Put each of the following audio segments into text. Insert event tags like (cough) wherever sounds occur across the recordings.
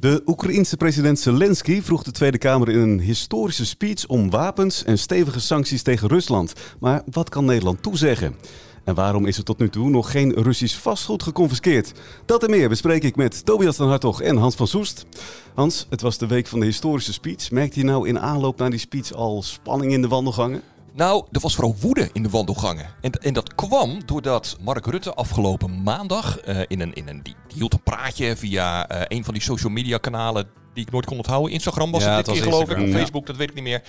De Oekraïense president Zelensky vroeg de Tweede Kamer in een historische speech om wapens en stevige sancties tegen Rusland. Maar wat kan Nederland toezeggen? En waarom is er tot nu toe nog geen Russisch vastgoed geconfiskeerd? Dat en meer bespreek ik met Tobias den Hartog en Hans van Soest. Hans, het was de week van de historische speech. Merkte je nou in aanloop naar die speech al spanning in de wandelgangen? Nou, er was vooral woede in de wandelgangen. En, en dat kwam doordat Mark Rutte afgelopen maandag uh, in een, in een, die, die, hield een praatje via uh, een van die social media kanalen die ik nooit kon onthouden. Instagram was ja, het dit keer geloof ik, of Facebook, dat weet ik niet meer.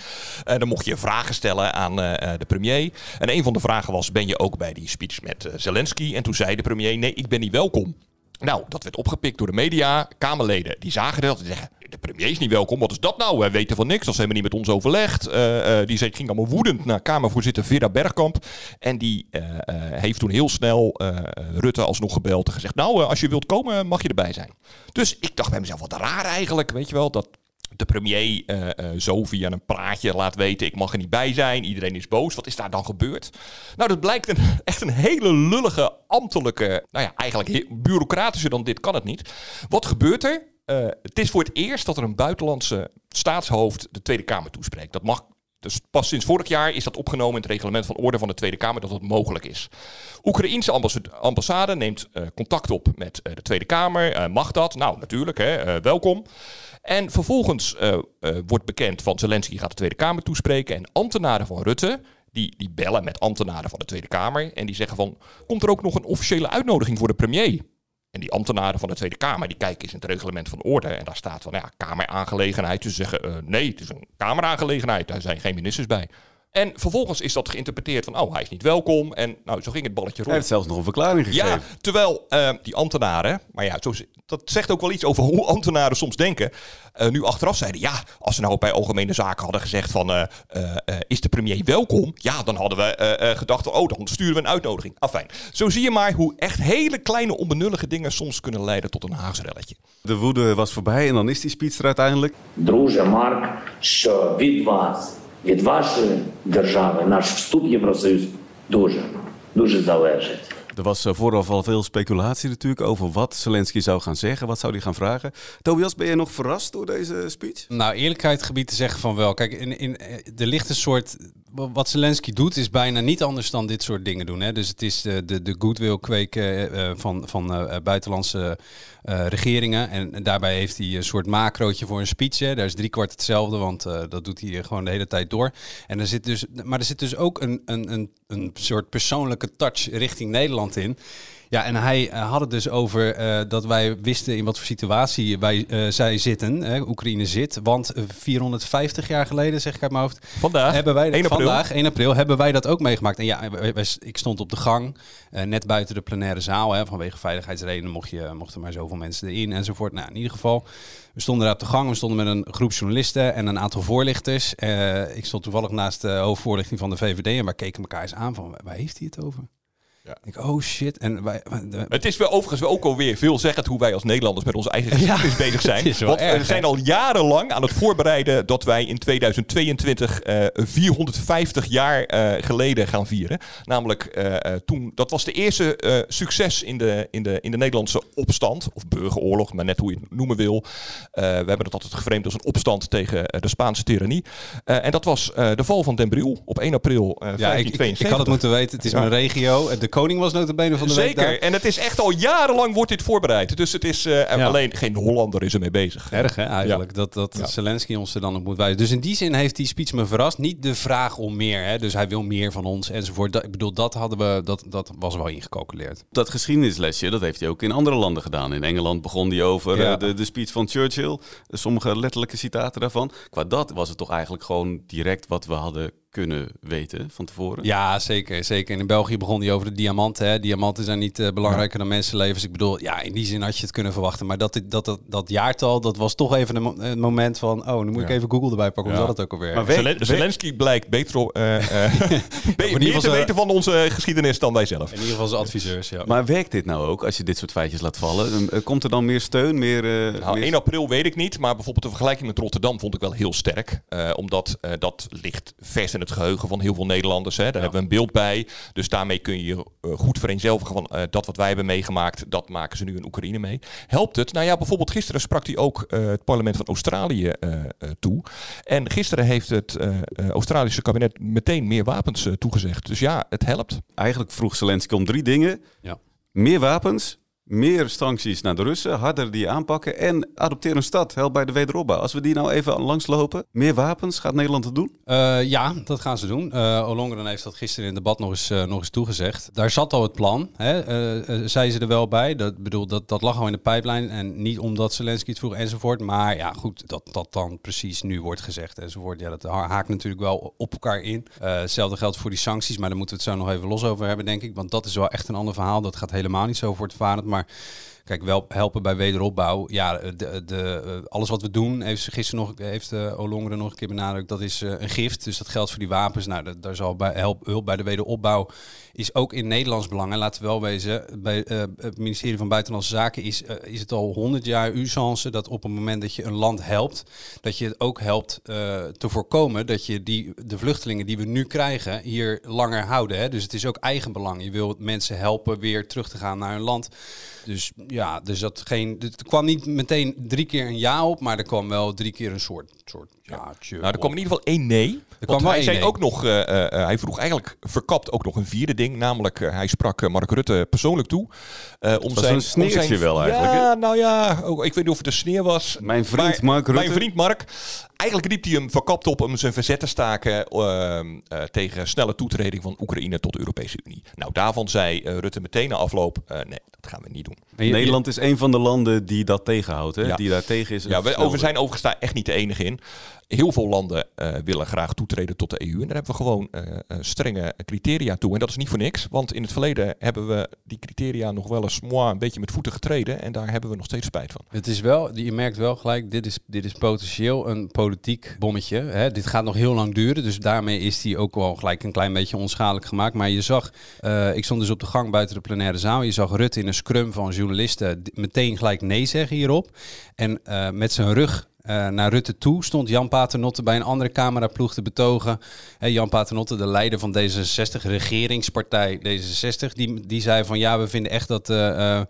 Uh, dan mocht je vragen stellen aan de premier. En een van de vragen was, ben je ook bij die speech met Zelensky? En toen zei de premier, nee, ik ben niet welkom. Nou, dat werd opgepikt door de media. Kamerleden die zagen dat en zeggen: premier is niet welkom. Wat is dat nou? Wij weten van niks. Dat is helemaal niet met ons overlegd. Uh, uh, die ging allemaal woedend naar Kamervoorzitter Vera Bergkamp. En die uh, heeft toen heel snel Rutte alsnog gebeld en gezegd: Nou, als je wilt komen, mag je erbij zijn. Dus ik dacht bij mezelf: wat raar eigenlijk. Weet je wel, dat de premier zo via een praatje laat weten: ik mag er niet bij zijn, iedereen is boos. Wat is daar dan gebeurd? Nou, dat blijkt een, (laughs) echt een hele lullige, ambtelijke, nou ja, eigenlijk bureaucratischer dan dit kan het niet. Wat gebeurt er? Uh, het is voor het eerst dat er een buitenlandse staatshoofd de Tweede Kamer toespreekt. Dat mag dus pas sinds vorig jaar is dat opgenomen in het reglement van orde van de Tweede Kamer dat dat mogelijk is. Oekraïense ambassade neemt uh, contact op met uh, de Tweede Kamer. Mag dat? Nou, natuurlijk, hè, welkom. En vervolgens wordt bekend van Zelensky gaat de Tweede Kamer toespreken. En ambtenaren van Rutte, die, die bellen met ambtenaren van de Tweede Kamer. En die zeggen van, komt er ook nog een officiële uitnodiging voor de premier? En die ambtenaren van de Tweede Kamer, die kijken eens in het reglement van orde. En daar staat van, ja, kameraangelegenheid. Dus ze zeggen, uh, nee, het is een kameraangelegenheid. Daar zijn geen ministers bij. En vervolgens is dat geïnterpreteerd van, oh, hij is niet welkom. En nou, zo ging het balletje rond. Hij heeft zelfs nog een verklaring gegeven. Ja, terwijl ehm, die ambtenaren, maar ja, zo, dat zegt ook wel iets over (laughs) hoe ambtenaren soms denken. Eh, nu achteraf zeiden, ja, als ze nou bij Algemene Zaken hadden gezegd van, eh, eh, is de premier welkom? Ja, dan hadden we gedacht, oh, dan sturen we een uitnodiging. Afijn, zo zie je maar hoe echt hele kleine onbenullige dingen soms kunnen leiden tot een Haagsrelletje. De woede was voorbij en dan is die speech er uiteindelijk. Droeze Mark, zo wit was від вашої держави наш вступ в Євросоюз дуже, дуже залежить. Er was vooraf al veel speculatie natuurlijk over wat Zelensky zou gaan zeggen, wat zou hij gaan vragen. Tobias, ben je nog verrast door deze speech? Nou, eerlijkheid gebied te zeggen van wel. Kijk, in, in, er ligt een soort wat Zelensky doet is bijna niet anders dan dit soort dingen doen. Hè? Dus het is de, de, de goodwill kweken uh, van, van uh, buitenlandse regeringen. En, en, daarbij heeft hij een soort macrootje voor een speech. Hè? Daar is driekwart hetzelfde, want dat doet hij gewoon de hele tijd door. En er zit dus, maar er zit dus ook een, een, een, een soort persoonlijke touch richting Nederland in. Ja, en hij uh, had het dus over uh, dat wij wisten in wat voor situatie wij, uh, zij zitten, Oekraïne zit. Want 450 jaar geleden, zeg ik uit mijn hoofd, vandaag, hebben wij, 1 april. vandaag, 1 april, hebben wij dat ook meegemaakt. En ja, ik stond op de gang, net buiten de plenaire zaal. Hè, vanwege veiligheidsredenen mocht je, mochten maar zoveel mensen erin enzovoort. Nou, in ieder geval, we stonden daar op de gang. We stonden met een groep journalisten en een aantal voorlichters. ik stond toevallig naast de hoofdvoorlichting van de VVD en wij keken elkaar eens aan van, waar heeft hij het over? Ja. Ik, oh shit. En wij, de... Het is wel overigens ook alweer veelzeggend hoe wij als Nederlanders met onze eigen (laughs) geschiedenis ja, (laughs) bezig zijn. Want erg, we zijn al jarenlang aan het voorbereiden dat wij in 2022 uh, 450 jaar uh, geleden gaan vieren. Namelijk uh, toen, dat was de eerste succes in de, in, de, in de Nederlandse opstand, of burgeroorlog, maar net hoe je het noemen wil. we hebben het altijd geframed als een opstand tegen de Spaanse tirannie. en dat was de val van Den Briel op 1 april 1572. Ik, ik, ik, had het moeten weten, het is mijn regio. De koning was notabene van de Zeker. week daar. En het is echt al jarenlang wordt dit voorbereid. Dus het is uh, ja. alleen geen Hollander is ermee bezig. Erg hè, eigenlijk. Ja. Dat, dat ja. Zelensky ons er dan op moet wijzen. Dus in die zin heeft die speech me verrast. Niet de vraag om meer. Hè. Dus hij wil meer van ons enzovoort. Dat, ik bedoel, dat, hadden we, dat, dat was wel ingecalculeerd. Dat geschiedenislesje, dat heeft hij ook in andere landen gedaan. In Engeland begon hij over uh, de, de speech van Churchill. Sommige letterlijke citaten daarvan. Qua dat was het toch eigenlijk gewoon direct wat we hadden kunnen weten van tevoren. Ja, zeker. zeker. En in België begon hij over de diamanten. Hè. Diamanten zijn niet eh, belangrijker dan mensenlevens. Ik bedoel, ja, in die zin had je het kunnen verwachten. Maar dat, dat, dat, dat jaartal, dat was toch even een, mo- een moment van... oh, nu moet ik even Google erbij pakken. Hoe Ja. zat het ook alweer? Maar Zelensky blijkt beter eh, eh, (laughs) be- ieder meer geval te weten van onze geschiedenis dan wij zelf. in ieder geval zijn adviseurs, ja. Maar werkt dit nou ook als je dit soort feitjes laat vallen? Eh, Komt er dan meer steun, meer... eh, Nou, meer- 1 april weet ik niet, maar bijvoorbeeld de vergelijking met Rotterdam vond ik wel heel sterk. Eh, omdat eh, dat ligt vers in het geheugen van heel veel Nederlanders. Hè. Daar hebben we een beeld bij. Dus daarmee kun je je eh, goed vereenzelvigen van eh, dat wat wij hebben meegemaakt, dat maken ze nu in Oekraïne mee. Helpt het? Nou ja, bijvoorbeeld gisteren sprak hij ook eh, het parlement van Australië toe. En gisteren heeft het Australische kabinet meteen meer wapens toegezegd. Dus ja, het helpt. Eigenlijk vroeg Zelensky om drie dingen. Ja. Meer wapens, meer sancties naar de Russen, harder die aanpakken en adopteer een stad, help bij de wederopbouw. Als we die nou even langslopen, meer wapens, gaat Nederland het doen? Eh, ja, dat gaan ze doen. Olongeren heeft dat gisteren in het debat nog eens, eh, nog eens toegezegd. Daar zat al het plan, hè? zei ze er wel bij. Dat, bedoel, dat, dat lag al in de pijplijn. En niet omdat Zelensky het vroeg enzovoort. Maar ja, goed, dat dat dan precies nu wordt gezegd enzovoort. Ja, dat ha- haakt natuurlijk wel op elkaar in. Hetzelfde geldt voor die sancties, maar daar moeten we het zo nog even los over hebben, denk ik. Want dat is wel echt een ander verhaal. Dat gaat helemaal niet zo voortvarend. Maar Kijk, wel helpen bij wederopbouw. Ja, de, eh, alles wat we doen, heeft gisteren nog, heeft uh, Olongeren nog een keer benadrukt, dat is eh, een gift. Dus dat geldt voor die wapens. Nou, daar zal bij help, hulp bij de wederopbouw is ook in Nederlands belang. En laten we wel wezen, bij eh, het ministerie van Buitenlandse Zaken is, eh, is het al honderd jaar usance dat op het moment dat je een land helpt, dat je het ook helpt eh, te voorkomen dat je die, de vluchtelingen die we nu krijgen hier langer houden. Hè? Dus het is ook eigenbelang. Je wil mensen helpen weer terug te gaan naar hun land. Dus ja, dus dat geen, er kwam niet meteen drie keer een ja op, maar er kwam wel drie keer een soort, soort jaatje. Nou, er kwam in ieder geval één nee. Er Want hij zei ook nog, uh, uh, hij vroeg eigenlijk verkapt ook nog een vierde ding. Namelijk, uh, hij sprak Mark Rutte persoonlijk toe. Uh, om was zijn, een sneertje zijn, wel eigenlijk. Ja, nou ja, ook, ik weet niet of het een sneer was. Mijn vriend maar, Mark Rutte. Mijn vriend Mark. Eigenlijk riep hij hem verkapt op om zijn verzet te staken tegen snelle toetreding van Oekraïne tot de Europese Unie. Nou, daarvan zei Rutte meteen na afloop, nee, dat gaan we niet doen. Je, Nederland is een van de landen die dat tegenhoudt, hè? Ja. die daar tegen is. Ja, we over zijn overigens daar echt niet de enige in. Heel veel landen uh, willen graag toetreden tot de EU. En daar hebben we gewoon uh, uh, strenge criteria toe. En dat is niet voor niks. Want in het verleden hebben we die criteria nog wel eens moi, een beetje met voeten getreden. En daar hebben we nog steeds spijt van. Het is wel, je merkt wel gelijk, dit is, dit is potentieel een politiek bommetje. Hè? Dit gaat nog heel lang duren. Dus daarmee is die ook wel gelijk een klein beetje onschadelijk gemaakt. Maar je zag, uh, ik stond dus op de gang buiten de plenaire zaal. Je zag Rutte in een scrum van journalisten meteen gelijk nee zeggen hierop. En uh, met zijn rug uh, naar Rutte toe stond Jan Paternotte bij een andere cameraploeg te betogen. Hey, Jan Paternotte, de leider van D66, regeringspartij D66, die, die zei van ja, we vinden echt dat uh,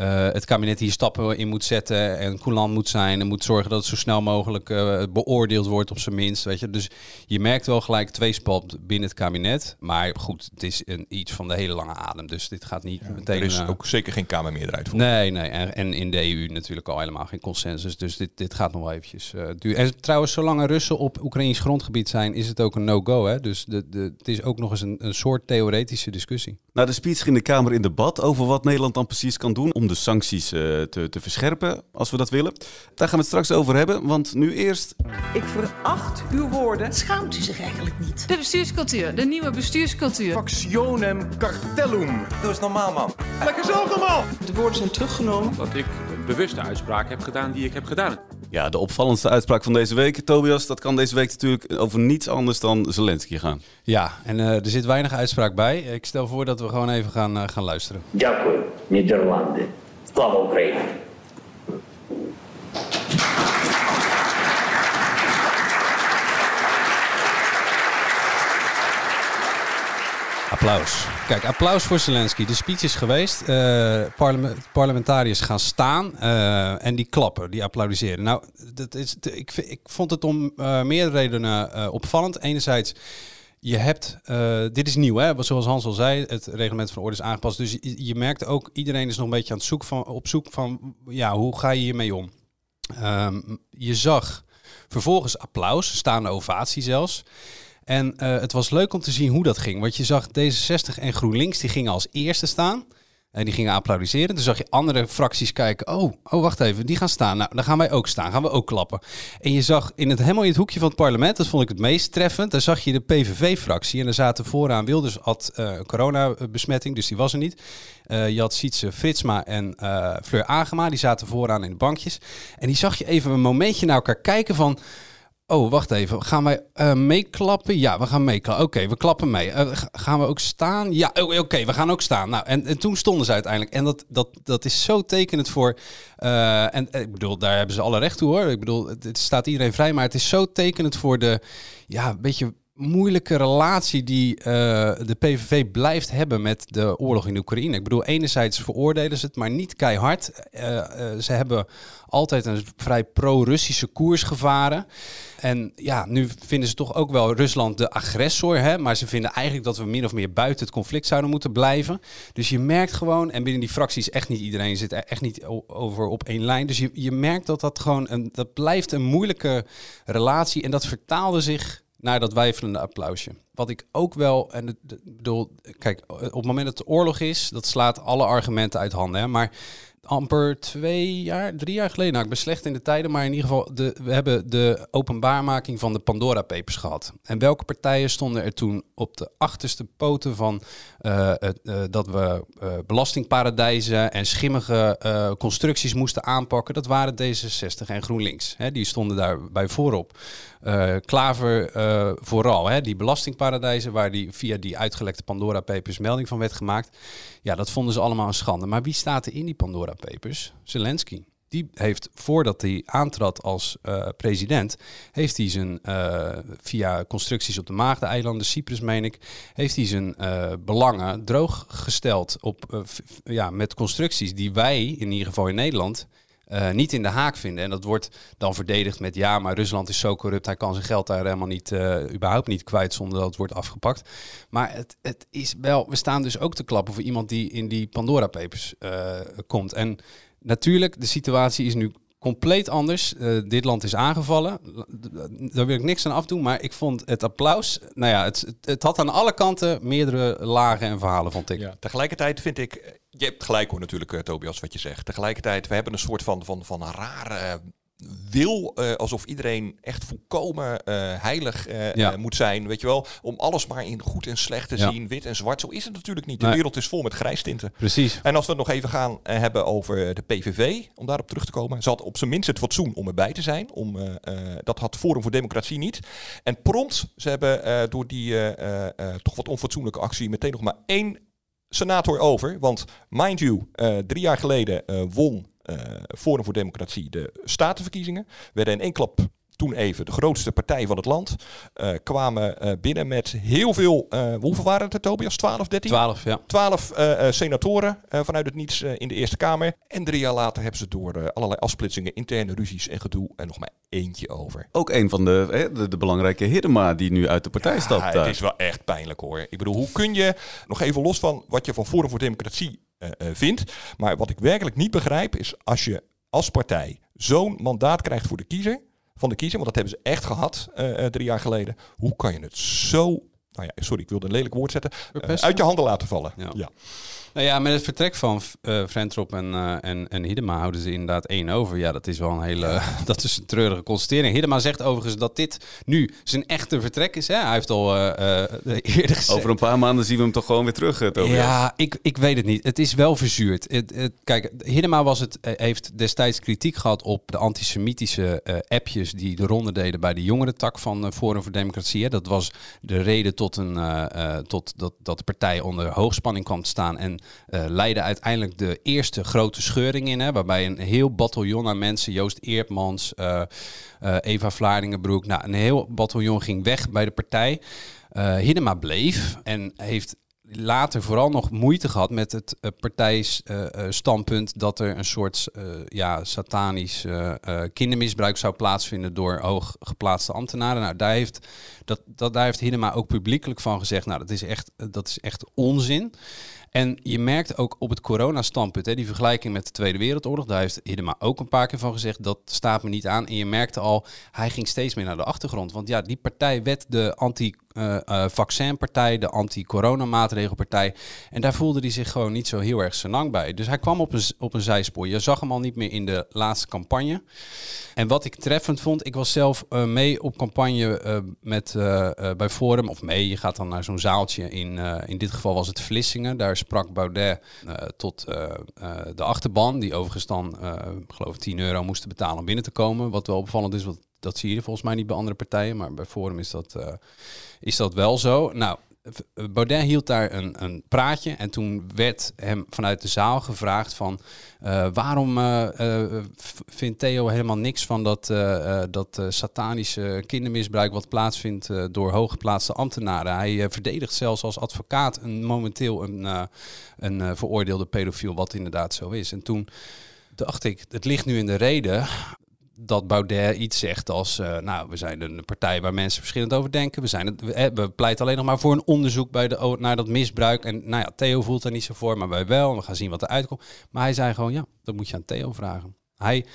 uh, het kabinet hier stappen in moet zetten en coulant moet zijn en moet zorgen dat het zo snel mogelijk beoordeeld wordt op zijn minst. Weet je? Dus je merkt wel gelijk tweespalt binnen het kabinet. Maar goed, het is een, iets van de hele lange adem, dus dit gaat niet ja, meteen... Er is ook zeker geen Kamermeerderheid voor. Nee, nee. En, en, in de EU natuurlijk al helemaal geen consensus. Dus dit, dit gaat nog wel eventjes uh, duren. En trouwens, zolang er Russen op Oekraïns grondgebied zijn, is het ook een no-go. Hè? Dus de, de, het is ook nog eens een, een soort theoretische discussie. Nou, de speech ging de Kamer in debat over wat Nederland dan precies kan doen om de sancties uh, te, te verscherpen, als we dat willen. Daar gaan we het straks over hebben, want nu eerst... Ik veracht uw woorden. Schaamt u zich eigenlijk niet? De bestuurscultuur, de nieuwe bestuurscultuur. Factionem cartellum. Doe eens normaal, man. Lekker zelf normaal. De woorden zijn teruggenomen. Dat ik een bewuste uitspraak heb gedaan die ik heb gedaan. Ja, de opvallendste uitspraak van deze week, Tobias, dat kan deze week natuurlijk over niets anders dan Zelensky gaan. Ja, en uh, er zit weinig uitspraak bij. Ik stel voor dat we gewoon even gaan, uh, gaan luisteren. Дякую, Нідерланди. Слава Україні! Applaus. Kijk, applaus voor Zelensky. De speech is geweest. Uh, parlement, parlementariërs gaan staan uh, en die klappen, die applaudisseren. Nou, dat is, ik, ik vond het om uh, meerdere redenen opvallend. Enerzijds, je hebt, dit is nieuw, hè? zoals Hans al zei, het reglement van orde is aangepast. Dus je, merkt ook, iedereen is nog een beetje aan het zoeken van, op zoek van, ja, hoe ga je hiermee om? Um, je zag vervolgens applaus, staande ovatie zelfs. En uh, het was leuk om te zien hoe dat ging. Want je zag D66 en GroenLinks, die gingen als eerste staan. En die gingen applaudisseren. Toen zag je andere fracties kijken. Oh, oh, wacht even. Die gaan staan. Nou, dan gaan wij ook staan. Gaan we ook klappen. En je zag in het, helemaal in het hoekje van het parlement, dat vond ik het meest treffend. Daar zag je de PVV-fractie. En er zaten vooraan Wilders had uh, coronabesmetting, dus die was er niet. Uh, je had Sietse Fritsma en Fleur Agema. Die zaten vooraan in de bankjes. En die zag je even een momentje naar elkaar kijken van... Oh, wacht even. Gaan wij uh, meeklappen? Ja, we gaan meeklappen. Oké, we klappen mee. Uh, gaan we ook staan? Ja, oké, we gaan ook staan. Nou, en, en toen stonden ze uiteindelijk. En dat, dat, dat is zo tekenend voor... Uh, en ik bedoel, daar hebben ze alle recht toe hoor. Ik bedoel, het, het staat iedereen vrij. Maar het is zo tekenend voor de... Ja, een beetje moeilijke relatie die uh, de PVV blijft hebben met de oorlog in Oekraïne. Ik bedoel, enerzijds veroordelen ze het, maar niet keihard. Uh, uh, ze hebben altijd een vrij pro-Russische koers gevaren. En ja, nu vinden ze toch ook wel Rusland de agressor. Hè? Maar ze vinden eigenlijk dat we min of meer buiten het conflict zouden moeten blijven. Dus je merkt gewoon, en binnen die fracties echt niet iedereen zit er echt niet over op één lijn. Dus je, je merkt dat dat gewoon een, dat blijft een moeilijke relatie. En dat vertaalde zich naar dat wijfelende applausje. Wat ik ook wel, en ik bedoel, kijk, op het moment dat de oorlog is, dat slaat alle argumenten uit handen. Hè? Maar amper twee jaar, drie jaar geleden, nou ik ben slecht in de tijden, maar in ieder geval, de, we hebben de openbaarmaking van de Pandora Papers gehad. En welke partijen stonden er toen op de achterste poten van uh, uh, dat we belastingparadijzen en schimmige constructies moesten aanpakken? Dat waren D66 en GroenLinks. Hè? Die stonden daarbij voorop. Uh, Klaver uh, vooral, hè, die belastingparadijzen waar die via die uitgelekte Pandora Papers melding van werd gemaakt. Ja, dat vonden ze allemaal een schande. Maar wie staat er in die Pandora Papers? Zelensky. Die heeft, voordat hij aantrad als uh, president, heeft hij zijn, via constructies op de Maagdeneilanden, Cyprus meen ik, heeft hij zijn belangen drooggesteld op, ja, met constructies die wij, in ieder geval in Nederland, uh, niet in de haak vinden. En dat wordt dan verdedigd met ja, maar Rusland is zo corrupt, hij kan zijn geld daar helemaal niet, uh, überhaupt niet kwijt zonder dat het wordt afgepakt. Maar het, het is wel, we staan dus ook te klappen voor iemand die in die Pandora Papers uh, komt. En natuurlijk, de situatie is nu compleet anders. Dit land is aangevallen. Daar wil ik niks aan afdoen. Maar ik vond het applaus. Nou ja, het, het had aan alle kanten meerdere lagen en verhalen, vond ik. Ja, tegelijkertijd vind ik. Je hebt gelijk hoor, natuurlijk, uh, Tobias, wat je zegt. Tegelijkertijd, we hebben een soort van, van, van rare wil uh, alsof iedereen echt volkomen uh, heilig uh, ja. moet zijn, weet je wel, om alles maar in goed en slecht te ja. zien, wit en zwart. Zo is het natuurlijk niet. De nee. wereld is vol met grijstinten. Precies. En als we het nog even gaan hebben over de PVV, om daarop terug te komen, ze had op zijn minst het fatsoen om erbij te zijn. Om, dat had Forum voor Democratie niet. En prompt, ze hebben door die toch wat onfatsoenlijke actie meteen nog maar één senator over. Want mind you, drie jaar geleden won uh, Forum voor Democratie de statenverkiezingen. Werden in één klap toen even de grootste partij van het land. Uh, kwamen uh, binnen met heel veel, uh, hoeveel waren het er Tobias? 12, 13? 12, ja. 12 senatoren vanuit het niets in de Eerste Kamer. En drie jaar later hebben ze door allerlei afsplitsingen, interne ruzies en gedoe en nog maar eentje over. Ook een van de, hè, de, de, belangrijke Hiddema die nu uit de partij ja, stapt. Het is wel echt pijnlijk hoor. Ik bedoel, hoe kun je, nog even los van wat je van Forum voor Democratie uh, uh, vindt. Maar wat ik werkelijk niet begrijp is als je als partij zo'n mandaat krijgt voor de kiezer, van de kiezer, want dat hebben ze echt gehad uh, drie jaar geleden. Hoe kan je het zo, nou ja, sorry, ik wilde een lelijk woord zetten, uit je handen laten vallen? Ja. ja. Nou ja, met het vertrek van uh, Frentrop en, uh, en, en Hiddema houden ze inderdaad één over. Ja, dat is wel een hele, (laughs) dat is een treurige constatering. Hiddema zegt overigens dat dit nu zijn echte vertrek is. Hè? Hij heeft al uh, (laughs) eerder gezegd. Over een paar maanden zien we hem toch gewoon weer terug, Tobias? Ja, ik, ik weet het niet. Het is wel verzuurd. Het, het, kijk, Hiddema was het, heeft destijds kritiek gehad op de antisemitische appjes die de ronde deden bij de jongerentak van Forum voor Democratie. Hè? Dat was de reden tot, een, tot dat, dat de partij onder hoogspanning kwam te staan en leidde uiteindelijk de eerste grote scheuring in. Hè, waarbij een heel bataljon aan mensen, Joost Eertmans, uh, uh, Eva Vlaardingenbroek, nou, een heel bataljon ging weg bij de partij. Hiddema bleef en heeft later vooral nog moeite gehad met het uh, uh, dat er een soort uh, ja, satanisch kindermisbruik zou plaatsvinden door hooggeplaatste ambtenaren. Nou, daar heeft, dat, dat, daar heeft Hiddema ook publiekelijk van gezegd, nou, dat is echt, dat is echt onzin. En je merkt ook op het coronastandpunt, die vergelijking met de Tweede Wereldoorlog, daar heeft Hiddema ook een paar keer van gezegd, dat staat me niet aan. En je merkte al, hij ging steeds meer naar de achtergrond. Want ja, die partij werd de anti uh, vaccinpartij, de anti-corona-maatregelpartij. En daar voelde hij zich gewoon niet zo heel erg senang bij. Dus hij kwam op een, op een zijspoor. Je zag hem al niet meer in de laatste campagne. En wat ik treffend vond, ik was zelf uh, mee op campagne met, bij Forum. Of mee, je gaat dan naar zo'n zaaltje. In, in dit geval was het Vlissingen. Daar sprak Baudet tot de achterban. Die overigens dan, geloof ik, 10 euro moesten betalen om binnen te komen. Wat wel opvallend is, want dat zie je volgens mij niet bij andere partijen. Maar bij Forum is dat is dat wel zo. Nou, Baudet hield daar een, een praatje en toen werd hem vanuit de zaal gevraagd van uh, waarom uh, vindt Theo helemaal niks van dat, dat satanische kindermisbruik wat plaatsvindt door hooggeplaatste ambtenaren. Hij verdedigt zelfs als advocaat een, momenteel een, een veroordeelde pedofiel, wat inderdaad zo is. En toen dacht ik, het ligt nu in de reden dat Baudet iets zegt als, uh, nou, we zijn een partij waar mensen verschillend over denken. We, zijn we, we pleiten alleen nog maar voor een onderzoek bij de, naar dat misbruik. En nou ja, Theo voelt er niet zo voor, maar wij wel. We gaan zien wat er uitkomt. Maar hij zei gewoon, ja, dat moet je aan Theo vragen. Hij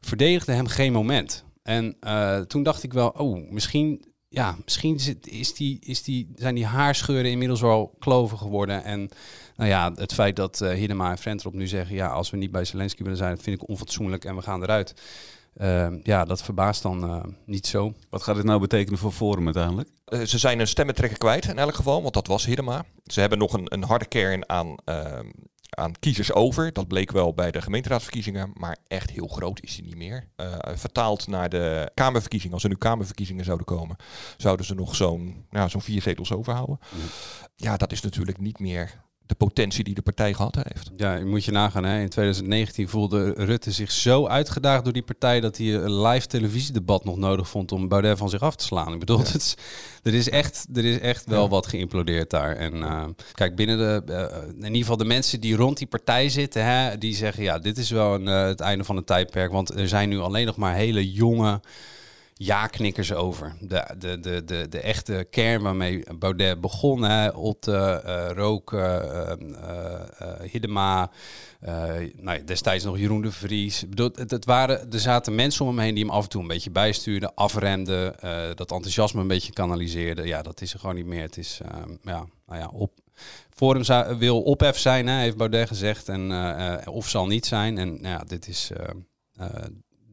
verdedigde hem geen moment. En uh, toen dacht ik wel, oh, misschien, ja, misschien is, die, is die, zijn die haarscheuren inmiddels wel kloven geworden. En nou ja, het feit dat uh, en Frentrop nu zeggen, ja, als we niet bij Zelensky willen zijn, vind ik onfatsoenlijk en we gaan eruit. Uh, ja, dat verbaast dan uh, niet zo. Wat gaat dit nou betekenen voor Forum uiteindelijk? Uh, ze zijn een stemmentrekker kwijt in elk geval, want dat was Hiddema. Ze hebben nog een, een harde kern aan, ehm, aan kiezers over. Dat bleek wel bij de gemeenteraadsverkiezingen, maar echt heel groot is die niet meer. Eh, vertaald naar de Kamerverkiezingen, als er nu Kamerverkiezingen zouden komen, zouden ze nog zo'n nou, zo'n vier zetels overhouden. Mm. Ja, dat is natuurlijk niet meer de potentie die de partij gehad heeft. Ja, je moet je nagaan. Hè? In 2019 voelde Rutte zich zo uitgedaagd door die partij dat hij een live televisiedebat nog nodig vond om Baudet van zich af te slaan. Ik bedoel, het is, er, is echt, er is echt wel wat geïmplodeerd daar. En uh, kijk, binnen de, uh, in ieder geval de mensen die rond die partij zitten, hè, die zeggen ja, dit is wel een, uh, het einde van het tijdperk. Want er zijn nu alleen nog maar hele jonge ja-knikkers over. De, de, de, de, de echte kern waarmee Baudet begon, hè, Otte, uh, Rook, uh, nou, destijds nog Jeroen de Vries. Het, het, waren, er zaten mensen om hem heen die hem af en toe een beetje bijstuurden, afremden, dat enthousiasme een beetje kanaliseerden. Ja, dat is er gewoon niet meer. Het is, ja, nou ja, op, Forum zou, wil ophef zijn, hè, heeft Baudet gezegd, en, of zal niet zijn. En nou ja, dit is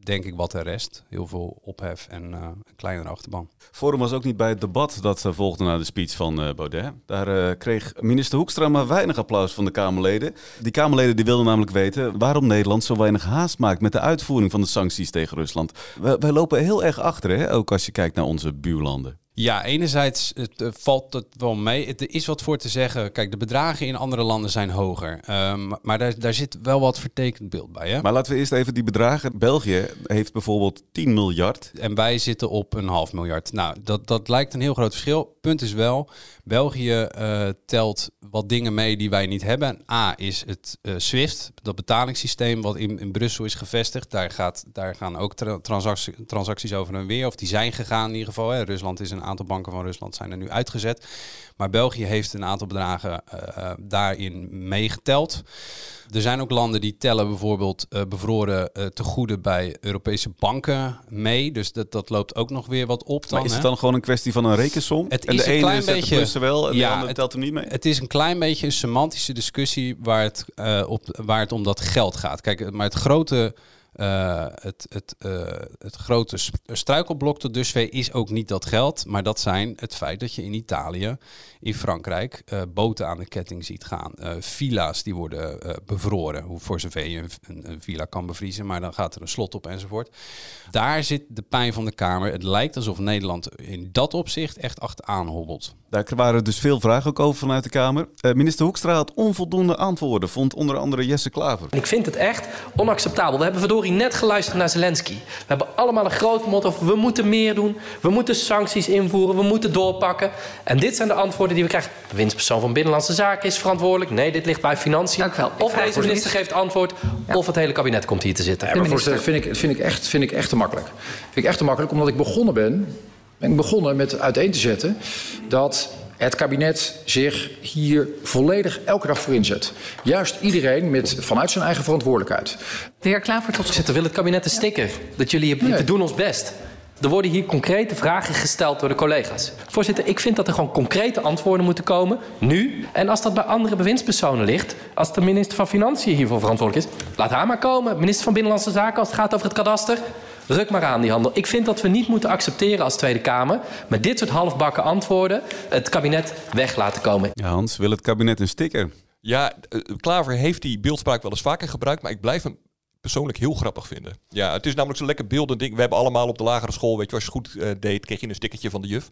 denk ik wat er rest. Heel veel ophef en uh, een kleinere achterban. Forum was ook niet bij het debat dat uh, volgde na de speech van uh, Baudet. Daar kreeg minister Hoekstra maar weinig applaus van de Kamerleden. Die Kamerleden die wilden namelijk weten waarom Nederland zo weinig haast maakt met de uitvoering van de sancties tegen Rusland. wij lopen heel erg achter, hè? ook als je kijkt naar onze buurlanden. Ja, enerzijds het, uh, valt het wel mee. Er is wat voor te zeggen. Kijk, de bedragen in andere landen zijn hoger. Um, maar daar, daar zit wel wat vertekend beeld bij. Hè? Maar laten we eerst even die bedragen. België heeft bijvoorbeeld 10 miljard. En wij zitten op een half miljard. Nou, dat, dat lijkt een heel groot verschil. Punt is wel, België uh, telt wat dingen mee die wij niet hebben. A is het uh, SWIFT, dat betalingssysteem wat in, in Brussel is gevestigd. Daar, gaat, daar gaan ook tra transactie, transacties over en weer. Of die zijn gegaan in ieder geval. Hè. Rusland is een aantal banken van Rusland zijn er nu uitgezet. Maar België heeft een aantal bedragen uh, daarin meegeteld. Er zijn ook landen die tellen bijvoorbeeld uh, bevroren uh, tegoeden bij Europese banken mee. Dus dat, dat loopt ook nog weer wat op. Dan, maar is het dan gewoon een kwestie van een rekensom? Het en is de een ene zet beetje, de plussen wel en ja, de andere telt hem niet mee? Het is een klein beetje een semantische discussie waar het, op, waar het om dat geld gaat. Kijk, maar het grote... Uh, het, het, uh, het grote struikelblok tot dusver is ook niet dat geld, maar dat zijn het feit dat je in Italië, in Frankrijk, boten aan de ketting ziet gaan. villa's die worden bevroren, hoe voor zover je een, een, villa kan bevriezen, maar dan gaat er een slot op enzovoort. Daar zit de pijn van de Kamer. Het lijkt alsof Nederland in dat opzicht echt achteraan hobbelt. Daar waren dus veel vragen ook over vanuit de Kamer. minister Hoekstra had onvoldoende antwoorden, vond onder andere Jesse Klaver. Ik vind het echt onacceptabel. We hebben verdorie net geluisterd naar Zelensky. We hebben allemaal een groot motto we moeten meer doen. We moeten sancties invoeren. We moeten doorpakken. En dit zijn de antwoorden die we krijgen. De winstpersoon van Binnenlandse Zaken is verantwoordelijk. Nee, dit ligt bij Financiën. Dank wel. Of deze minister geeft antwoord. Ja. Of het hele kabinet komt hier te zitten. Ja, maar voorzitter, vind ik, vind, ik echt, vind ik echt te makkelijk. Vind ik echt te makkelijk, omdat ik begonnen ben... ben ik begonnen met uiteen te zetten dat het kabinet zich hier volledig elke dag voor inzet. Juist iedereen met, vanuit zijn eigen verantwoordelijkheid. De heer Klaver wil het kabinet een sticker. Dat jullie, we doen ons best. Er worden hier concrete vragen gesteld door de collega's. Voorzitter, ik vind dat er gewoon concrete antwoorden moeten komen. Nu. En als dat bij andere bewindspersonen ligt. Als de minister van Financiën hiervoor verantwoordelijk is. Laat haar maar komen. Minister van Binnenlandse Zaken als het gaat over het kadaster. Ruk maar aan die handel. Ik vind dat we niet moeten accepteren als Tweede Kamer. met dit soort halfbakken antwoorden. het kabinet weg laten komen. Ja, Hans, wil het kabinet een sticker? Ja, eh, Klaver heeft die beeldspraak wel eens vaker gebruikt, maar ik blijf hem persoonlijk heel grappig vinden. Ja, het is namelijk zo'n lekker beeldend ding. We hebben allemaal op de lagere school, weet je, als je goed eh, deed, kreeg je een stickertje van de juf.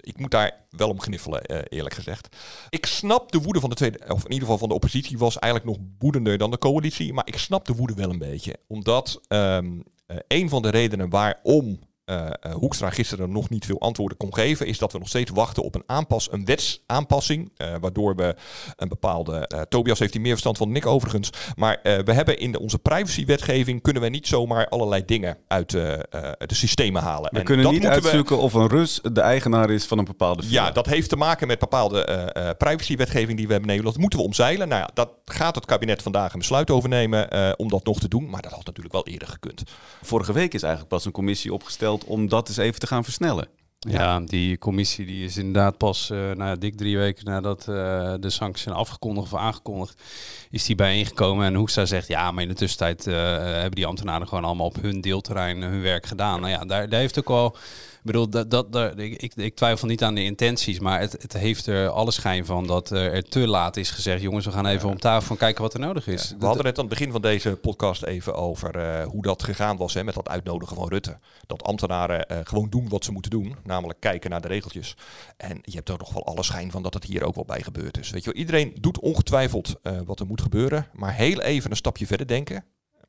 Ik moet daar wel om gniffelen, eh, eerlijk gezegd. Ik snap de woede van de tweede, of in ieder geval van de oppositie, was eigenlijk nog woedender dan de coalitie. Maar ik snap de woede wel een beetje. Omdat ehm, eh, een van de redenen waarom eh, eh, Hoekstra gisteren nog niet veel antwoorden kon geven, is dat we nog steeds wachten op een, aanpas, een wetsaanpassing, uh, waardoor we een bepaalde, Tobias heeft hier meer verstand van dan ik overigens, maar we hebben in de, onze privacywetgeving kunnen we niet zomaar allerlei dingen uit de systemen halen. We en kunnen niet uitzoeken of een Rus de eigenaar is van een bepaalde Ja, dat heeft te maken met bepaalde privacywetgeving die we hebben nemen. Dat moeten we omzeilen. Nou ja, dat gaat het kabinet vandaag een besluit over nemen om dat nog te doen, maar dat had natuurlijk wel eerder gekund. Vorige week is eigenlijk pas een commissie opgesteld om dat eens even te gaan versnellen. Ja, die commissie die is inderdaad pas uh, nou, dik drie weken nadat uh, de sancties zijn afgekondigd of aangekondigd, is die bijeengekomen. En Hoekstra zegt, ja, maar in de tussentijd uh, hebben die ambtenaren gewoon allemaal op hun deelterrein hun werk gedaan. Nou ja, daar, daar heeft ook al bedoel, dat, dat, dat, ik, ik twijfel niet aan de intenties, maar het, het heeft er alle schijn van dat er te laat is gezegd, jongens, we gaan even om tafel en kijken wat er nodig is. We hadden het aan het begin van deze podcast even over uh, hoe dat gegaan was hè, met dat uitnodigen van Rutte. Dat ambtenaren uh, gewoon doen wat ze moeten doen, namelijk kijken naar de regeltjes. En je hebt er nog wel alle schijn van dat het hier ook wel bij gebeurd is. Weet je wel, iedereen doet ongetwijfeld uh, wat er moet gebeuren, maar heel even een stapje verder denken,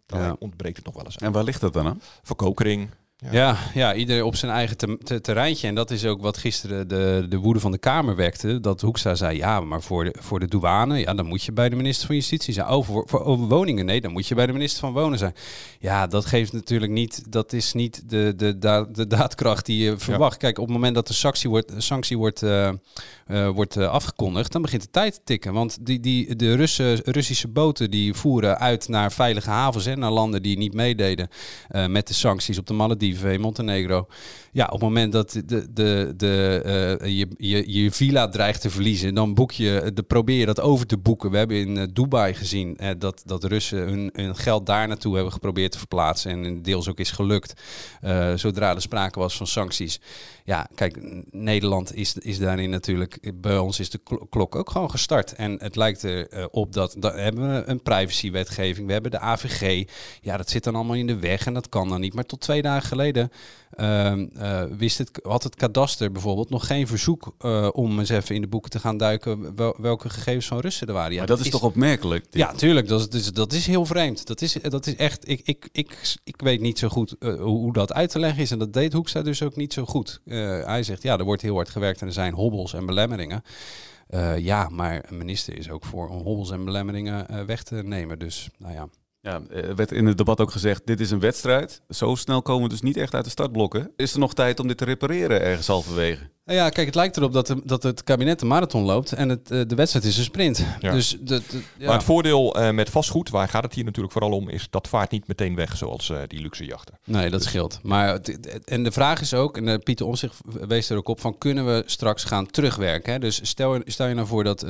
dan ja. ontbreekt het nog wel eens. En waar ligt dat dan aan? Verkokering, ja. ja, op zijn eigen te te terreintje. En dat is ook wat gisteren de, de woede van de Kamer wekte. Dat Hoekstra zei, ja, maar voor de, voor de douane, ja, dan moet je bij de minister van Justitie zijn. Oh, voor, voor over woningen, nee, dan moet je bij de minister van Wonen zijn. Ja, dat geeft natuurlijk niet, dat is niet de, de, de, de daadkracht die je verwacht. Kijk, op het moment dat de sanctie wordt, sanctie wordt, uh, uh, wordt uh, afgekondigd, dan begint de tijd te tikken. Want die, die, de Russen, Russische boten die voeren uit naar veilige havens en naar landen die niet meededen met de sancties op de Malediven Montenegro. Ja, op het moment dat de, de, de, uh, je, je, je villa dreigt te verliezen, dan boek je, de, probeer je dat over te boeken. We hebben in uh, Dubai gezien uh, dat, dat Russen hun, hun geld daar naartoe hebben geprobeerd te verplaatsen. En deels ook is gelukt, zodra er sprake was van sancties. Ja, kijk, Nederland is, is daarin natuurlijk, bij ons is de klok ook gewoon gestart. En het lijkt erop dat, dat hebben we een privacywetgeving, we hebben de AVG. Ja, dat zit dan allemaal in de weg en dat kan dan niet. Maar tot twee dagen geleden uh, wist het, had het kadaster bijvoorbeeld nog geen verzoek uh, om eens even in de boeken te gaan duiken wel, welke gegevens van Russen er waren. Ja, maar dat, is, toch opmerkelijk? Ja, tuurlijk. Dat is, dat is heel vreemd. Dat is, dat is echt, ik, ik, ik, ik weet niet zo goed uh, hoe dat uit te leggen is. En dat deed Hoekstra dus ook niet zo goed. hij zegt, ja, er wordt heel hard gewerkt en er zijn hobbels en belemmeringen. ja, maar een minister is ook voor om hobbels en belemmeringen weg te nemen. Dus, nou ja. Ja, er werd in het debat ook gezegd, dit is een wedstrijd. Zo snel komen we dus niet echt uit de startblokken. Is er nog tijd om dit te repareren ergens halverwege? Nou ja, kijk, het lijkt erop dat, de, dat het kabinet de marathon loopt en het, uh, de wedstrijd is een sprint. Ja. Dus de, de, ja. Maar het voordeel uh, met vastgoed, waar gaat het hier natuurlijk vooral om, is dat vaart niet meteen weg zoals uh, die luxe jachten. Nee, dat dus. scheelt. Maar en de vraag is ook, en Pieter Omtzigt wees er ook op, van kunnen we straks gaan terugwerken? Hè? Dus stel, stel je nou voor dat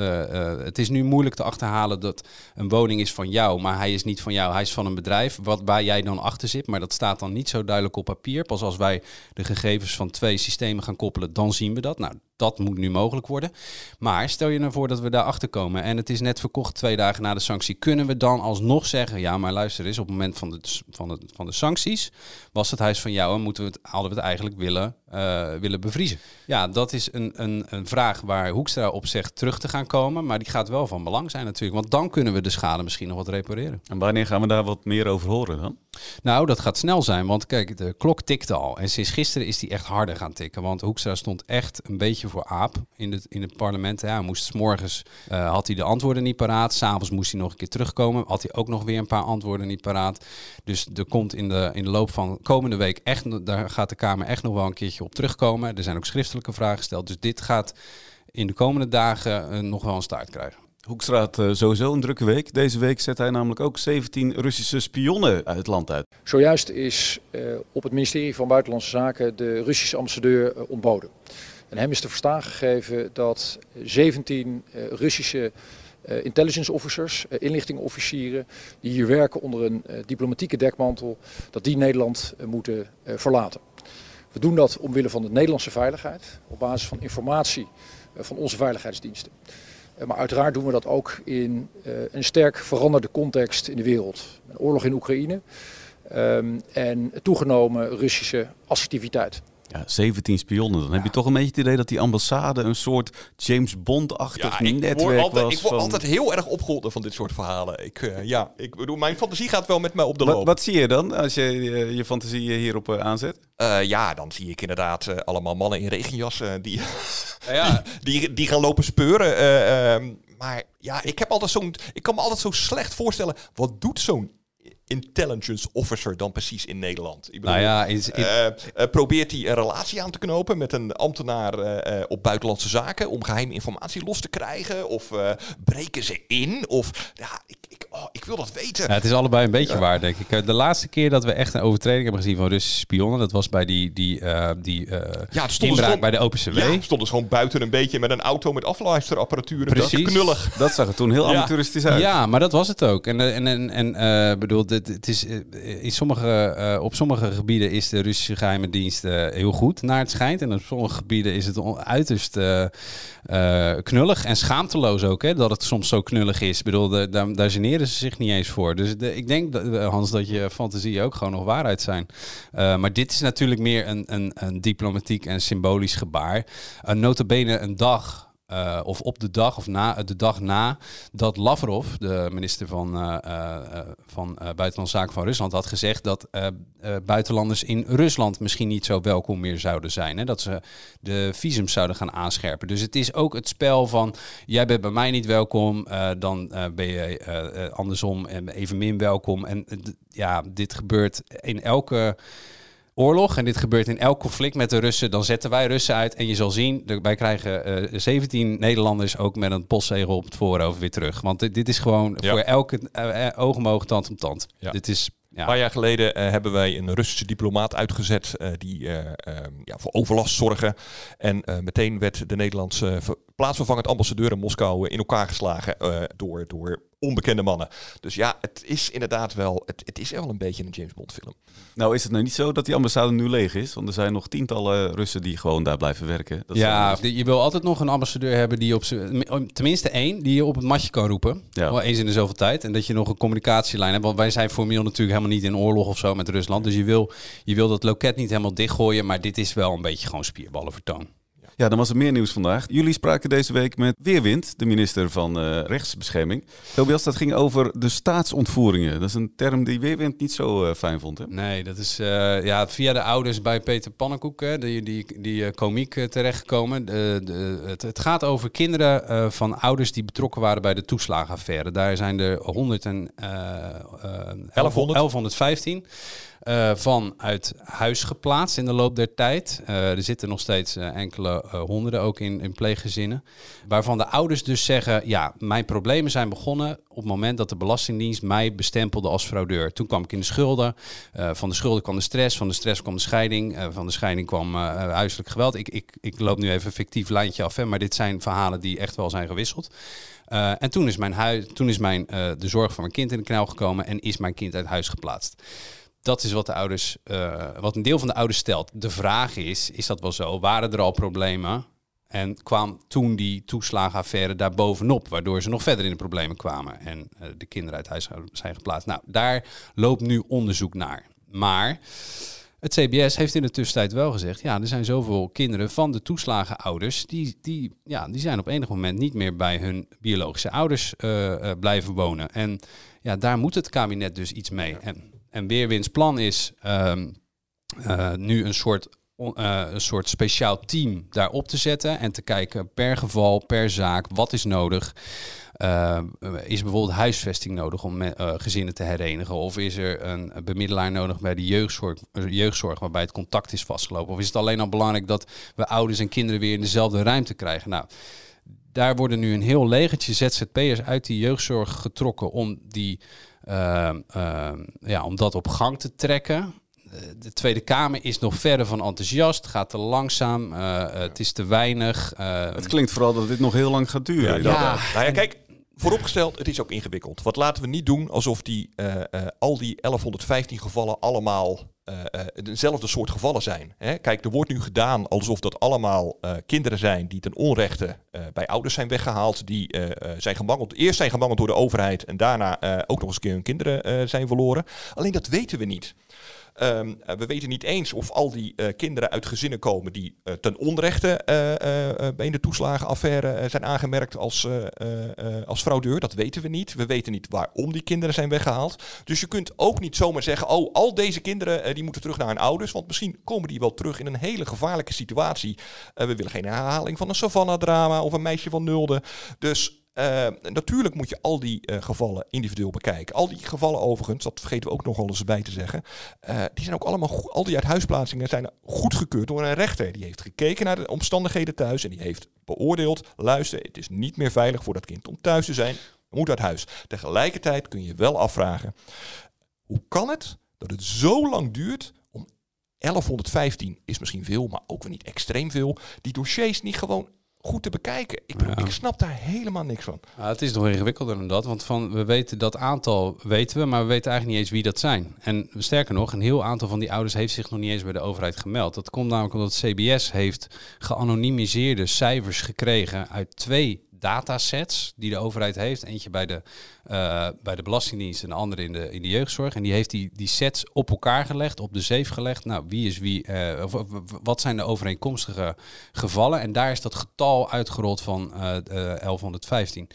het is nu moeilijk te achterhalen dat een woning is van jou, maar hij is niet van jou, hij is van een bedrijf, wat waar jij dan achter zit. Maar dat staat dan niet zo duidelijk op papier. Pas als wij de gegevens van twee systemen gaan koppelen, dan zien we dat. Nou, dat moet nu mogelijk worden. Maar stel je nou voor dat we daar achter komen en het is net verkocht twee dagen na de sanctie. Kunnen we dan alsnog zeggen, ja maar luister eens, op het moment van de, van de, van de sancties was het huis van jou en moeten we het, hadden we het eigenlijk willen, uh, willen bevriezen? Ja, dat is een, een, een vraag waar Hoekstra op zegt terug te gaan komen. Maar die gaat wel van belang zijn natuurlijk. Want dan kunnen we de schade misschien nog wat repareren. En wanneer gaan we daar wat meer over horen dan? Nou, dat gaat snel zijn. Want kijk, de klok tikte al. En sinds gisteren is die echt harder gaan tikken. Want Hoekstra stond echt een beetje voor aap in het, in het parlement. Ja, hij moest s morgens uh, had hij de antwoorden niet paraat. S'avonds moest hij nog een keer terugkomen. Had hij ook nog weer een paar antwoorden niet paraat. Dus er komt in de, in de loop van komende week echt, daar gaat de Kamer echt nog wel een keertje op terugkomen. Er zijn ook schriftelijke vragen gesteld. Dus dit gaat in de komende dagen eh, nog wel een staart krijgen. Hoekstra had eh, sowieso een drukke week. Deze week zet hij namelijk ook 17 Russische spionnen uit het land uit. Zojuist is eh, op het ministerie van Buitenlandse Zaken de Russische ambassadeur eh, ontboden. En hem is te verstaan gegeven dat 17 eh, Russische eh, intelligence officers, eh, inlichtingenofficieren, die hier werken onder een diplomatieke dekmantel, dat die Nederland moeten verlaten. We doen dat omwille van de Nederlandse veiligheid, op basis van informatie van onze veiligheidsdiensten. Maar uiteraard doen we dat ook in een sterk veranderde context in de wereld. Een oorlog in Oekraïne ehm, en toegenomen Russische assertiviteit. Ja, 17 spionnen. Dan heb je toch een beetje het idee dat die ambassade een soort James Bond-achtig ik netwerk word, altijd, was. ik word van- altijd heel erg opgeholpen van dit soort verhalen. Ik, eh, ja, ik bedoel, mijn fantasie gaat wel met mij op de loop. wat zie je dan als je eh, je fantasie hierop eh, aanzet? Eh, ja, dan zie ik inderdaad allemaal mannen in regenjassen die, Ja. (laughs) die, die, die gaan lopen speuren. eh, ehm, maar ja, ik heb altijd zo'n. Ik kan me altijd zo slecht voorstellen. Wat doet zo'n intelligence officer dan precies in Nederland? Ik Nou ja, in- in- eh, eh, probeert hij een relatie aan te knopen met een ambtenaar eh, op buitenlandse zaken om geheime informatie los te krijgen? Of breken ze in? Of ja, ik, oh, ik wil dat weten. Ja, het is allebei een beetje waar, denk ik. Eh, De laatste keer dat we echt een overtreding hebben gezien van Russische spionnen, dat was bij die, die, eh, die eh, Ja, het stond inbraak gewoon- bij de OPCW. Ja, stond dus gewoon buiten een beetje met een auto met afluisterapparatuur. Dat is Precies. knullig. Dat zag er toen heel Ja. amateuristisch uit. Ja, maar dat was het ook. En, en, en, en eh, bedoel, dit, het is, in sommige, eh, op sommige gebieden is de Russische geheime dienst eh, heel goed, naar het schijnt. En op sommige gebieden is het on- uiterst knullig en schaamteloos ook, hè, dat het soms zo knullig is. Ik bedoel, de- daar, daar generen ze zich niet eens voor. Dus de, ik denk, dat, eh, Hans, dat je fantasie ook gewoon nog waarheid zijn. Eh, maar dit is natuurlijk meer een, een, een diplomatiek en symbolisch gebaar. Een notabene een dag eh, of op de dag of na, de dag na dat Lavrov, de minister van, eh, eh, eh, van eh, Buitenlandse Zaken van Rusland, had gezegd dat eh, eh, buitenlanders in Rusland misschien niet zo welkom meer zouden zijn. Hè? Dat ze de visums zouden gaan aanscherpen. Dus het is ook het spel van jij bent bij mij niet welkom, eh, dan eh, ben je eh, eh, andersom en evenmin welkom. En eh, ja, dit gebeurt in elke oorlog en dit gebeurt in elk conflict met de Russen, dan zetten wij Russen uit. En je zal zien, wij krijgen eh 17 Nederlanders ook met een postzegel op het voorhoofd weer terug. Want dit, dit is gewoon Ja. voor elke eh, eh, oog om oog, tand om tand. Ja. Dit is... Een paar jaar geleden eh, hebben wij een Russische diplomaat uitgezet eh, die eh, ja, voor overlast zorgen. En eh, meteen werd de Nederlandse plaatsvervangend ambassadeur in Moskou eh, in elkaar geslagen eh, door, door onbekende mannen. Dus ja, het is inderdaad wel, het, het is wel een beetje een James Bond film. Nou is het nou niet zo dat die ambassade nu leeg is. Want er zijn nog tientallen Russen die gewoon daar blijven werken. Dat ja, je wil altijd nog een ambassadeur hebben die op tenminste één die je op het matje kan roepen. Ja. Wel eens in de zoveel tijd. En dat je nog een communicatielijn hebt. Want wij zijn formeel natuurlijk helemaal niet in oorlog of zo met Rusland. Dus je wil, je wil dat loket niet helemaal dichtgooien. Maar dit is wel een beetje gewoon spierballen vertoon. Ja, dan was er meer nieuws vandaag. Jullie spraken deze week met Weerwind, de minister van eh, Rechtsbescherming. Tobias, dat ging over de staatsontvoeringen. Dat is een term die Weerwind niet zo eh, fijn vond, hè? Nee, dat is eh, ja, via de ouders bij Peter Pannenkoek, hè, die, die, die eh, komiek terechtgekomen. De, de, het, het gaat over kinderen eh, van ouders die betrokken waren bij de toeslagenaffaire. Daar zijn er 100 en, eh, eh, 1100. 1115 eh, van uit huis geplaatst in de loop der tijd. Eh, er zitten nog steeds eh, enkele eh, honderden ook in, in pleeggezinnen. Waarvan de ouders dus zeggen, ja, mijn problemen zijn begonnen op het moment dat de Belastingdienst mij bestempelde als fraudeur. Toen kwam ik in de schulden. Eh, van de schulden kwam de stress, van de stress kwam de scheiding. eh, van de scheiding kwam eh, huiselijk geweld. Ik, ik, ik loop nu even een fictief lijntje af, hè, maar dit zijn verhalen die echt wel zijn gewisseld. Eh, en toen is, mijn toen is mijn, eh, de zorg voor mijn kind in de knel gekomen en is mijn kind uit huis geplaatst. Dat is wat de ouders, eh, wat een deel van de ouders stelt. De vraag is, is dat wel zo? Waren er al problemen? En kwam toen die toeslagenaffaire daar bovenop, waardoor ze nog verder in de problemen kwamen en eh, de kinderen uit huis zijn geplaatst. Nou, daar loopt nu onderzoek naar. Maar het CBS heeft in de tussentijd wel gezegd, ja, er zijn zoveel kinderen van de toeslagenouders, die, die, ja, die zijn op enig moment niet meer bij hun biologische ouders eh, blijven wonen. En ja, daar moet het kabinet dus iets mee. En, en Weerwinds plan is ehm, eh, nu een soort, eh, een soort speciaal team daarop te zetten en te kijken per geval, per zaak, wat is nodig. Eh, is bijvoorbeeld huisvesting nodig om gezinnen te herenigen? Of is er een bemiddelaar nodig bij de jeugdzorg, jeugdzorg waarbij het contact is vastgelopen? Of is het alleen al belangrijk dat we ouders en kinderen weer in dezelfde ruimte krijgen? Nou, daar worden nu een heel legertje ZZP'ers uit die jeugdzorg getrokken om, die, ehm, ehm, ja, om dat op gang te trekken. Eh, De Tweede Kamer is nog verder van enthousiast, gaat te langzaam, eh, eh, het is te weinig. eh, Het klinkt vooral dat dit nog heel lang gaat duren. Ja, nou ja, kijk, vooropgesteld, het is ook ingewikkeld. Wat laten we niet doen alsof die, eh, eh, al die 1115 gevallen allemaal eh, dezelfde soort gevallen zijn. Hè? Kijk, er wordt nu gedaan alsof dat allemaal kinderen zijn die ten onrechte bij ouders zijn weggehaald. Die zijn gemangeld, eerst zijn gemangeld door de overheid en daarna ook nog eens een keer hun kinderen zijn verloren. Alleen dat weten we niet. Ehm, eh, we weten niet eens of al die eh, kinderen uit gezinnen komen die eh, ten onrechte eh, in de toeslagenaffaire zijn aangemerkt als, als fraudeur. Dat weten we niet. We weten niet waarom die kinderen zijn weggehaald. Dus je kunt ook niet zomaar zeggen, oh, al deze kinderen die moeten terug naar hun ouders. Want misschien komen die wel terug in een hele gevaarlijke situatie. We willen geen herhaling van een Savannah-drama of een meisje van Nulde. Dus eh, natuurlijk moet je al die eh, gevallen individueel bekijken. Al die gevallen overigens, dat vergeten we ook nog wel eens bij te zeggen. eh, die zijn ook allemaal al die uithuisplaatsingen zijn goedgekeurd door een rechter. Die heeft gekeken naar de omstandigheden thuis en die heeft beoordeeld. Luister, het is niet meer veilig voor dat kind om thuis te zijn. Moet uit huis. Tegelijkertijd kun je wel afvragen. Hoe kan het dat het zo lang duurt om 1115 is misschien veel, maar ook weer niet extreem veel. Die dossiers niet gewoon goed te bekijken. Ik, bedoel, ik snap daar helemaal niks van. Ja, het is nog ingewikkelder dan dat, want van, we weten dat aantal weten we, maar we weten eigenlijk niet eens wie dat zijn. En sterker nog, een heel aantal van die ouders heeft zich nog niet eens bij de overheid gemeld. Dat komt namelijk omdat CBS heeft geanonimiseerde cijfers gekregen uit twee datasets die de overheid heeft. Eentje bij de, eh, bij de Belastingdienst en de andere in de, in de jeugdzorg. En die heeft die, die sets op elkaar gelegd, op de zeef gelegd. Nou, wie is wie, eh, of, of- wat zijn de overeenkomstige gevallen? En daar is dat getal uitgerold van eh, eh, 1115.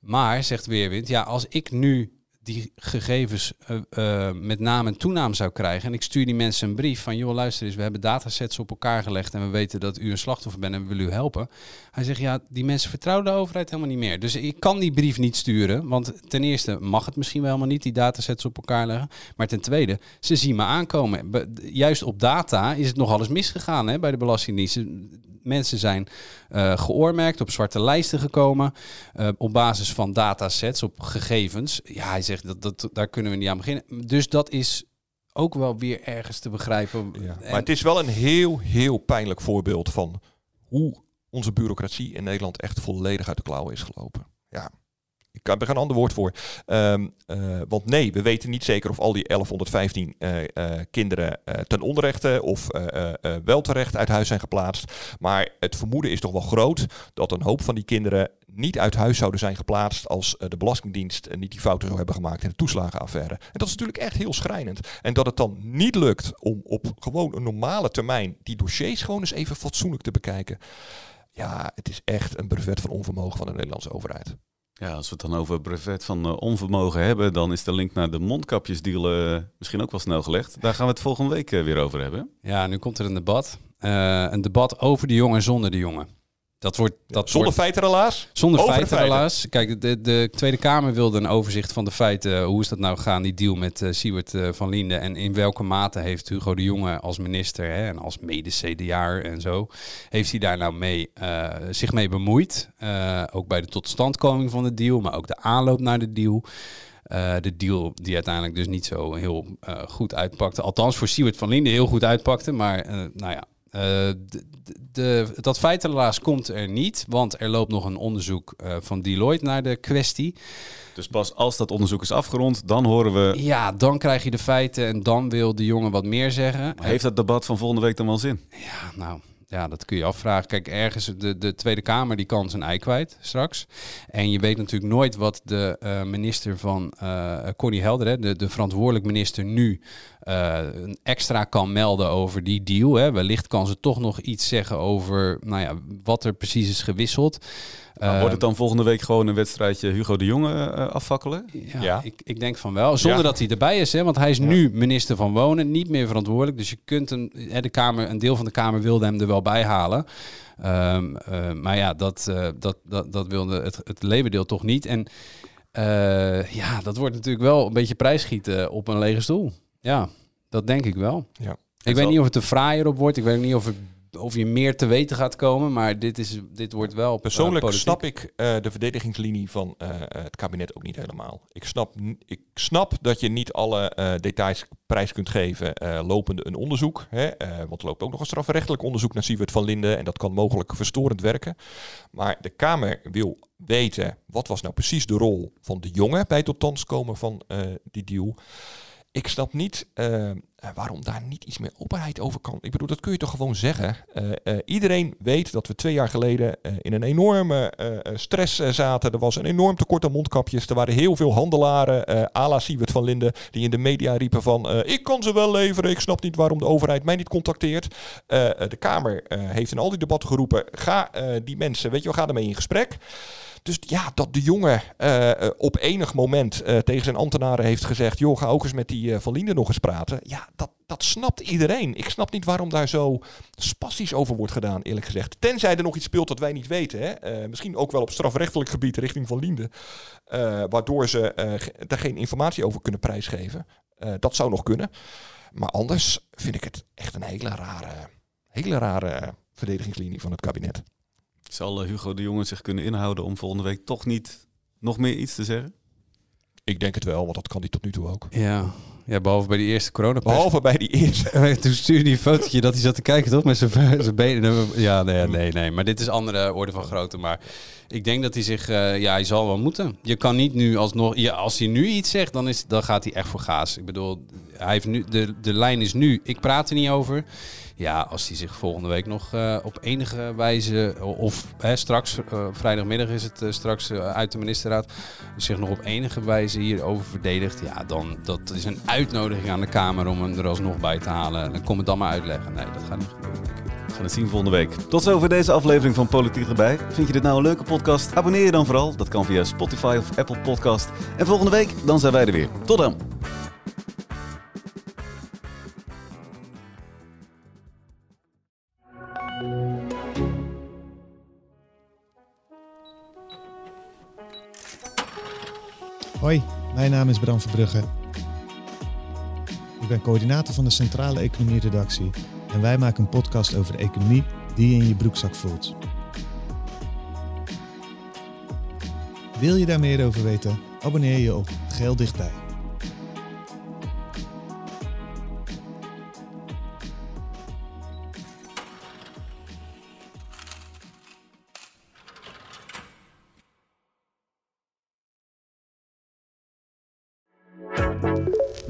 Maar, zegt Weerwind, ja, als ik nu die gegevens eh, eh, met naam en toenaam zou krijgen en ik stuur die mensen een brief van, joh, luister eens, we hebben datasets op elkaar gelegd en we weten dat u een slachtoffer bent en we willen u helpen. Hij zegt, ja, die mensen vertrouwen de overheid helemaal niet meer. Dus ik kan die brief niet sturen, want ten eerste mag het misschien wel helemaal niet, die datasets op elkaar leggen. Maar ten tweede, ze zien me aankomen. Juist op data is het nog alles misgegaan hè, bij de Belastingdienst. Mensen zijn eh, geoormerkt, op zwarte lijsten gekomen, eh, op basis van datasets, op gegevens. Ja, hij zegt, dat, dat, daar kunnen we niet aan beginnen. Dus dat is ook wel weer ergens te begrijpen. En- Maar het is wel een heel, heel pijnlijk voorbeeld van hoe onze bureaucratie in Nederland echt volledig uit de klauwen is gelopen. Ja, ik heb er geen ander woord voor. Ehm, eh, want nee, we weten niet zeker of al die 1115 eh, eh, kinderen ten onrechte of wel terecht uit huis zijn geplaatst. Maar het vermoeden is toch wel groot dat een hoop van die kinderen niet uit huis zouden zijn geplaatst als de Belastingdienst niet die fouten zou hebben gemaakt in de toeslagenaffaire. En dat is natuurlijk echt heel schrijnend. En dat het dan niet lukt om op gewoon een normale termijn die dossiers gewoon eens even fatsoenlijk te bekijken. Ja, het is echt een brevet van onvermogen van de Nederlandse overheid. Ja, als we het dan over brevet van eh, onvermogen hebben, dan is de link naar de mondkapjesdeal eh, misschien ook wel snel gelegd. Daar gaan we het volgende week eh, weer over hebben. Ja, nu komt er een debat. Een debat over de jongen en zonder de jongen. Dat wordt, dat Zonder wordt, feiten helaas. Zonder feiten, feiten. helaas. Kijk, de, de Tweede Kamer wilde een overzicht van de feiten. Hoe is dat nou gegaan, die deal met eh Siewert eh, van Linden? En in welke mate heeft Hugo de Jonge als minister hè, en als mede-CDA'er en zo... heeft hij daar nou mee, eh, zich mee bemoeid? Ook bij de totstandkoming van de deal, maar ook de aanloop naar de deal... De deal die uiteindelijk dus niet zo heel goed uitpakte. Althans voor Siewert van Linden heel goed uitpakte. Maar nou ja, de, de, de- dat feit helaas komt er niet. Want er loopt nog een onderzoek eh, van Deloitte naar de kwestie. Dus pas als dat onderzoek is afgerond, dan horen we... Ja, dan krijg je de feiten en dan wil de jongen wat meer zeggen. Heeft dat debat van volgende week dan wel zin? Ja, nou, ja, dat kun je afvragen. Kijk, ergens, de, de Tweede Kamer die kan zijn ei kwijt straks. En je weet natuurlijk nooit wat de eh, minister van eh Connie Helder, hè, de, de verantwoordelijk minister nu, een extra kan melden over die deal. Hè. Wellicht kan ze toch nog iets zeggen over nou ja, wat er precies is gewisseld. Nou, Eh, wordt het dan volgende week gewoon een wedstrijdje Hugo de Jonge eh, afvakkelen? ja, Ik, ik denk van wel. Zonder dat hij erbij is, hè, want hij is nu minister van Wonen, niet meer verantwoordelijk. Dus je kunt hem, hè, de Kamer, een deel van de Kamer wilde hem er wel bij halen. Ehm, eh, maar ja, dat, eh, dat, dat, dat wilde het, het toch niet. En eh, ja, dat wordt natuurlijk wel een beetje prijsschieten op een lege stoel. Ja, dat denk ik wel. Ja. Ik weet niet of het er fraaier op wordt. Ik weet niet of het of je meer te weten gaat komen. Maar dit, is, dit wordt wel. eh, Persoonlijk politiek. snap ik eh, de verdedigingslinie van eh, het kabinet ook niet helemaal. Ik snap, ik snap dat je niet alle details prijs kunt geven lopende een onderzoek. Hè, want er loopt ook nog een strafrechtelijk onderzoek naar Siewert van Linden. En dat kan mogelijk verstorend werken. Maar de Kamer wil weten wat was nou precies de rol van de jongen bij het tot komen van die deal. Ik snap niet eh, waarom daar niet iets meer openheid over kan. Ik bedoel, dat kun je toch gewoon zeggen. Eh, eh, iedereen weet dat we twee jaar geleden eh, in een enorme eh, eh, stress eh, zaten. Er was een enorm tekort aan mondkapjes. Er waren heel veel handelaren, eh à la Siewert van Linden, die in de media riepen van... eh, ik kan ze wel leveren, ik snap niet waarom de overheid mij niet contacteert. Eh, eh, de Kamer eh, heeft in al die debatten geroepen, ga eh, die mensen, weet je wel, ga ermee in gesprek. Dus ja, dat de jongen eh, eh, op enig moment eh, tegen zijn ambtenaren heeft gezegd... joh, ga ook eens met die Van Linden nog eens praten. Ja, dat, dat snapt iedereen. Ik snap niet waarom daar zo spastisch over wordt gedaan, eerlijk gezegd. Tenzij er nog iets speelt dat wij niet weten. Hè? Misschien ook wel op strafrechtelijk gebied richting Van Linden. waardoor ze ge- daar geen informatie over kunnen prijsgeven. Dat zou nog kunnen. Maar anders vind ik het echt een hele rare, hele rare verdedigingslinie van het kabinet. Zal eh, Hugo de Jonge zich kunnen inhouden om volgende week toch niet nog meer iets te zeggen? Ik denk het wel, want dat kan hij tot nu toe ook. Ja. ja, behalve bij die eerste corona. Behalve bij die eerste. (laughs) Toen stuurde hij een fotootje dat hij zat te kijken, toch? Met zijn, zijn benen. Ja, nee, nee, nee. Maar dit is andere orde van grootte. Maar ik denk dat hij zich... eh, ja, hij zal wel moeten. Je kan niet nu alsnog... Ja, als hij nu iets zegt, dan, is, dan gaat hij echt voor gaas. Ik bedoel, hij heeft nu, de, de lijn is nu... Ik praat er niet over. Ja, als hij zich volgende week nog eh, op enige wijze... Of hè, straks, eh, vrijdagmiddag is het eh, straks uit de ministerraad... zich nog op enige wijze hierover verdedigt... Ja, dan dat is een uitnodiging aan de Kamer om hem er alsnog bij te halen. Dan kom het dan maar uitleggen. Nee, dat gaat niet gebeuren. ik. We gaan het zien volgende week. Tot zover deze aflevering van Politiek erbij. Vind je dit nou een leuke podcast? Abonneer je dan vooral. Dat kan via Spotify of Apple Podcast. En volgende week, dan zijn wij er weer. Tot dan. Mijn naam is Bram Verbrugge. Ik ben coördinator van de Centrale Economie Redactie en wij maken een podcast over economie die je in je broekzak voelt. Wil je daar meer over weten? Abonneer je op Geel Dichtbij.